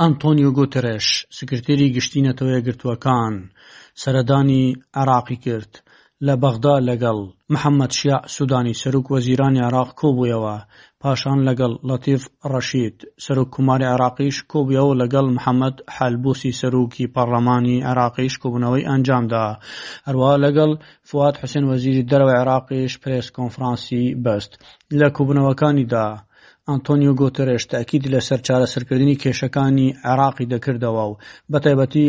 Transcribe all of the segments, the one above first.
ئەنتۆنیۆ گۆتێرێش، سکرتێری گشتیی نەتەوە یەکگرتووەکان سەردانی عێراقی کرد، لە بەغدا لەگەڵ محەممەد شیاع سوودانی، سەرۆکوەزیرانی عێراق کۆبوویەوە پاشان لەگەڵ لەتیف ڕەشید، سەرۆک کوماری عێراقیش کۆبوویەوە و لەگەڵ محەمەد حەلبوسی سەرۆکی پەڕڵەمانی عێراقیش کۆبوونەوەی ئەنجامدا. هەروەها لەگەڵ فواد حوسێن وەزیری دەرەوەی عێراقیش پرێس کۆنفرانسی بەست. لە کۆبوونەوەکانیدا ئەنتۆنیۆ گۆتێرێش تەئکیدی لەسەر چارەسەرکردنی کێشەکانی عێراقی دەکردەوە و بەتایبەتی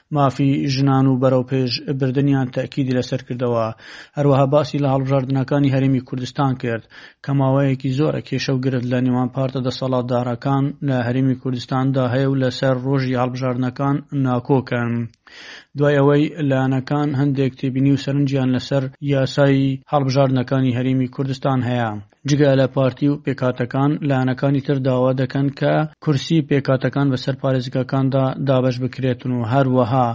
مافی ژنان و بەرەوپێش بردنیان تەئکیدی لەسەر کردەوە، هەروەها باسی لە هەڵبژاردنەکانی هەرێمی کوردستان کرد کە ماوەیەکی زۆرە کێشە و گرد لە نێوان پارتە دەسەڵاتدارەکان لە هەرێمی کوردستان دا هەیە و لەسەر ڕۆژی هەڵبژاردنەکان ناکۆکن دوای ئەوەی لایەنەکان هەندێک تێبینی و سەرنجیان لەسەر یاسای هەڵبژاردنەکانی هەرێمی کوردستان هەیە. جگە لە پارتی و پێکهاتەکان، لایەنەکانی تر داوا دەکەن کە کورسی پێکهاتەکان بەسەر پارێزگاکاندا دابەش بکرێتن و هەروەها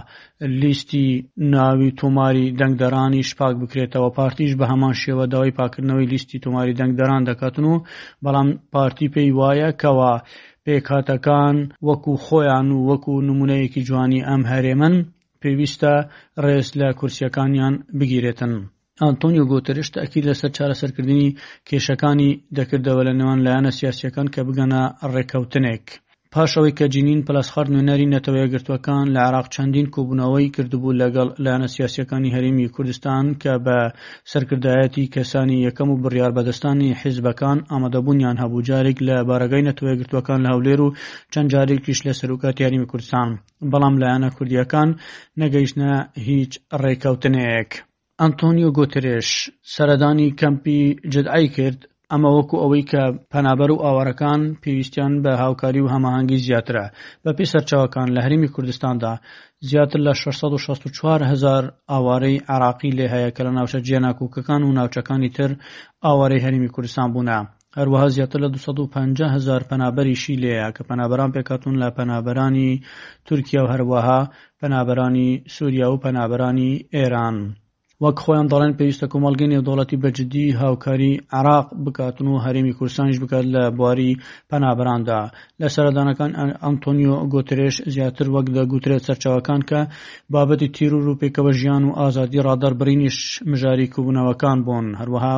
لیستی ناوی تۆماری دەنگدەرانیش پاک بکرێتەوە، پارتیش بە هەمان شێوە داوای پاککردنەوەی لیستی تۆماری دەنگدەران دەکاتن و بەڵام پارتی پێی وایە کەوا پێکهاتەکان وەکو خۆیان و وەکو نمونەیەکی جوانی ئەم هەرێمەن پێویستە ڕێز لە کورسیەکانیان بگیرێتن. ئانتۆنیۆ گۆتەرێش تەئکید لەسەر چارەسەرکردنی کێشەکانی دەکردەوە لە نێوان لایەنە سیاسییەکان کە بگەنە ڕێککەوتنێک. پاش ئەوەی کە جینین پلاسخارت نوێنەری نەتەوە یەکگرتووەکان لە عێراق چەندین کۆبوونەوەی کردبوو لەگەڵ لایەنە سیاسییەکانی هەرێمی کوردستان کە بە سەرکردایەتی کەسانی یەکەم و بڕیاربەدەستانی حیزبەکان ئامادەبوونیان هەبوو جارێک لە بارەگای نەتەوە یەکگرتووەکان لە هەولێر و چەند جارێکیش لە سەرۆکاتی هەرێمی کوردستان بەڵام لایەنە کوردییەکان نەگەیشتە هیچ ڕێککەوتنێک ئەنتۆنیۆ گۆترێش سەردانی کەمپی جدعی کرد ئەمە وەکو ئەوەی کە پەنابەر و ئاوارەکان پێویستیان بە هاوکاری و هەماهەنگی زیاترە بەپی سەرچاوەکان لە هەرمی کوردستاندا زیاتر لە 664 هزار ئاوارەی عراقی لێ هەیە کە لە ناوچە جێناکۆکەکان و ناوچەکانی تر ئاوارەی هەرمی کوردستان بوونە هەروەها زیاتر لە دوو سەد و پەنجا هەزار پەنابەریشی لێیە کە پەنابەران پێکهاتوون لە پەنابەرانی تورکیا و هەروەها پەنابەرانی سووریا و پەنابەرانی ئێران. وەک خۆیان دەڵێن پێویستە کۆمەڵگەی نێودەوڵەتی بە جددی هاوکاریی عێراق بکاتن و هەرێمی کوردستانیش بکات لە بواری پەنابەراندا. لە سەردانەکان ئەنتۆنیۆ گۆترێش زیاتر وەک دەگوترێت سەرچاوەکان کە بابەتی تیرور و پێکەوەژیان و ئازادی ڕادەربڕینیش مژاری کۆبوونەوەکان بوون، هەروەها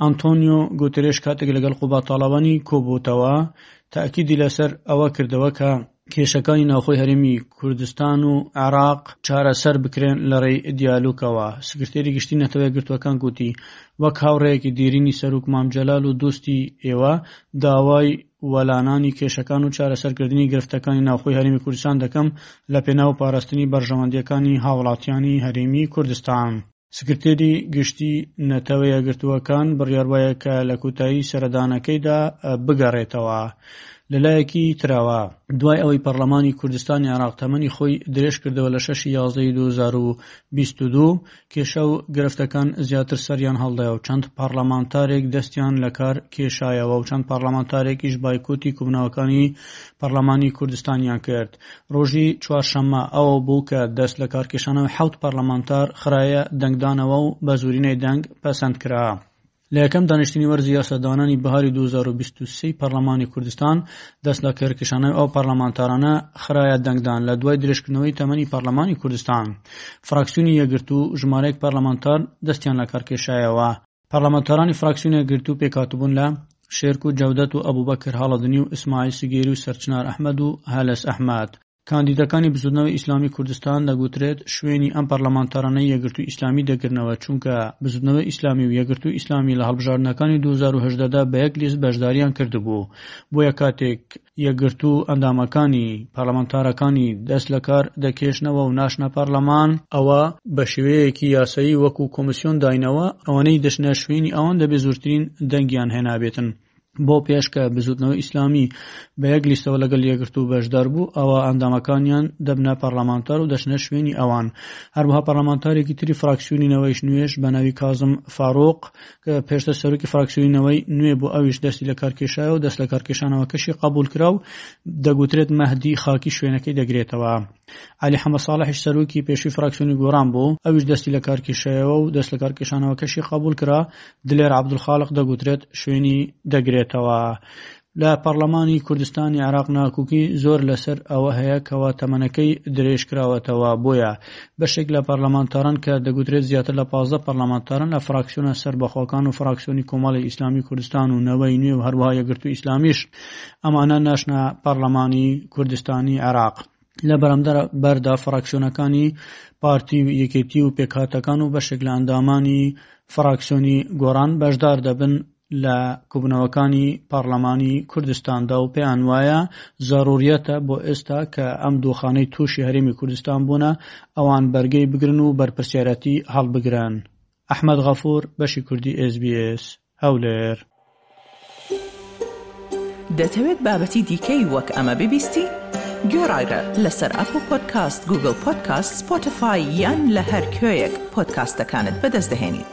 ئانتۆنیۆ گۆترێش کاتێک لەگەڵ قوبا تاڵەبانی کۆبووتەوە تاکیدی لەسەر ئەوە کردەوە کە کێشەکانی ناوخۆی هەرێمی کوردستان و عێراق چارەسەر بکرێن لە ڕێی دیالوکەوە سکرتێری گشتی نەتەوە گرتوەکان گوتی وەک هاوڕێیەکی دیرینی سەرک مامجلال و دوستی ئێوە داوای وەلانانی کێشەکان و چارەسەرکردنی گرفتەکانی ناوخۆی هەرێمی کوردستان دەکەم لە پێناو پاراستنی بەرژەوەندیەکانی هاوڵاتیانی هەرێمی کوردستان سکرتێری گشتی نەتەوە یەکگرتووەکان بڕیاروایە کە لە کوتایی سەردانەکەیدا بگەڕێتەوە. لەلایەکی تراوە دوای ئەوەی پەرلەمانی کوردستانی عراق تەمەنی خۆی درێژ کردەوە لە شەشی یازدەی 2022 کێشە و گرفتەکان زیاتر سەریان هەڵدایە و چەند پەرلەمانتارێک دەستیان لە کار کێشایەوە و چەند پەرلەمانتارێکیش بایکوتی کوبنەوەکانی پەرلەمانی کوردستانیان کرد. ڕۆژی چوارشەممە ئەوە بوو کە دەست لە کارکێشانەوەی حەوت پەرلەمانتار خرایە دەنگدانەوە و بە زورینەی دەنگ پەسەند کرا. لە یەکەم دانیشتنی وەرزی یاسادانانی بەهاری دوو هەزار و بیست و سێی پەرلەمانی کوردستان دەست لە کارکێشانەوەی ئەو پەرلەمانتارانە خرایە دەنگدان لە دوای درێژکردنەوەی تەمەنی پەرلەمانی کوردستان فراکسیونی یەکگرتوو ژمارەیەک پەرلەمانتار دەستیان لە کارکێشایەوە پەڕلەمانتارانی فراکسیۆن یەکگرتوو پێکهاتبوون لە، شێرک و جەودەت و ئەبوبەکر هەڵەدنی و ئیسماعیل سگێری و سەرچنار ئەحمەد و هەلەس ئەحمەد. کاندیدەکانی بزووتنەوەی ئیسلامی کوردستان دەگوترێت شوێنی ئەم پەڕلەمانتارانەی یەکگرتووی ئیسلامی دەگرنەوە، چونکە بزووتنەوەی ئیسلامی و یەکگرتووی ئیسلامی لە هەڵبژاردنەکانی دوو هەزار و هەژدە دا بە یەک لیست بەشدارییان کردبوو، بۆیە کاتێک، یەکگرتوو و ئەندامەکانی پەڕلەمانتارەکانی دەست لەکار دەکێشنەوە و ناچنە پەڕلەمان، ئەوا بە شێوەیەکی یاسایی وەکو کۆمیسیۆن داینەوە، ئەوانەی دەچنە شوێنی ئەوان دەبێ زۆرترین دەنگیان هێنابێتن. بۆ پێش کە بزووتنەوەی ئیسلامی بە یەک لیستەوە لەگەڵ یەکگرتوو بەشدار بوو، ئەوا ئەندامەکانیان دەبنە پەڕلەمانتار و دەچنە شوێنی ئەوان. هەروەها پەڕلەمانتارێکی تری فراکسیۆنی نەوەیش نوێش بە ناوی کازم فاروق کە پێشتر سەرۆکی فراکسیۆنی نەوەی نوێ بۆ ئەویش دەستی لە کارکێشایە و دەست لە کارکێشانەوە کەشی قبول کرا و دەگوترێت مەهدی خاکی شوێنەکەی دەگرێتەوە علی حەمە ساڵحش سەرۆکی پێشوی فراکسیۆنی گۆران بوو ئەویش دەستی لە کارکێشایەوە و دەست لە کارکێشانەوە کەشی قبول کرا دلێر عبدخاالق دەگوترێت شوێنی دەگرێتەوە لە پەڕلەمانی کوردستانی عێراق ناکوکی زۆر لەسەر ئەوە هەیە کەوا تەمەنەکەی درێژکراوەتەوە بۆیە بەشێک لە پەرلەمانتاران کە دەگوترێت زیاتر لە پازدە پەرلەمانتارن لە فراکسیۆنە سەربەخۆکان و فراکسیۆنی کۆمەڵی ئیسلامی کوردستان و نەوەی نوێ و هەروها یەکگرتو ئیسلامیش ئەمانە ناشنە پەرلەمانی کوردستانی عێراق لە بەرەمدەر بەردا فراکسیۆنەکانی پارتی و یەکێتی و پێکهاتەکان و بەشێک لە ئەندامانی فراکسیۆنی گۆڕان بەشدار دەبن لە کۆبوونەوەکانی پارلەمانی کوردستاندا و پێیان وایە زەروریەتە بۆ ئێستا کە ئەم دۆخانەی تووشی هەرێمی کوردستان بوونە ئەوان بەرگەی بگرن و بەرپرسیارەتی هەڵبگرن ئەحمد غەفور بەشی کوردی SسBS هەولێر دەتەوێت بابەتی دیکەی وەک ئەمە ببیستی؟ گۆڕایرە لەسەر ئەپ و پۆدکاست گوگل پۆدکاست سپۆتفا یان لە هەر کوێیەک پۆدکاستەکانت بەدەست دەهێنیت.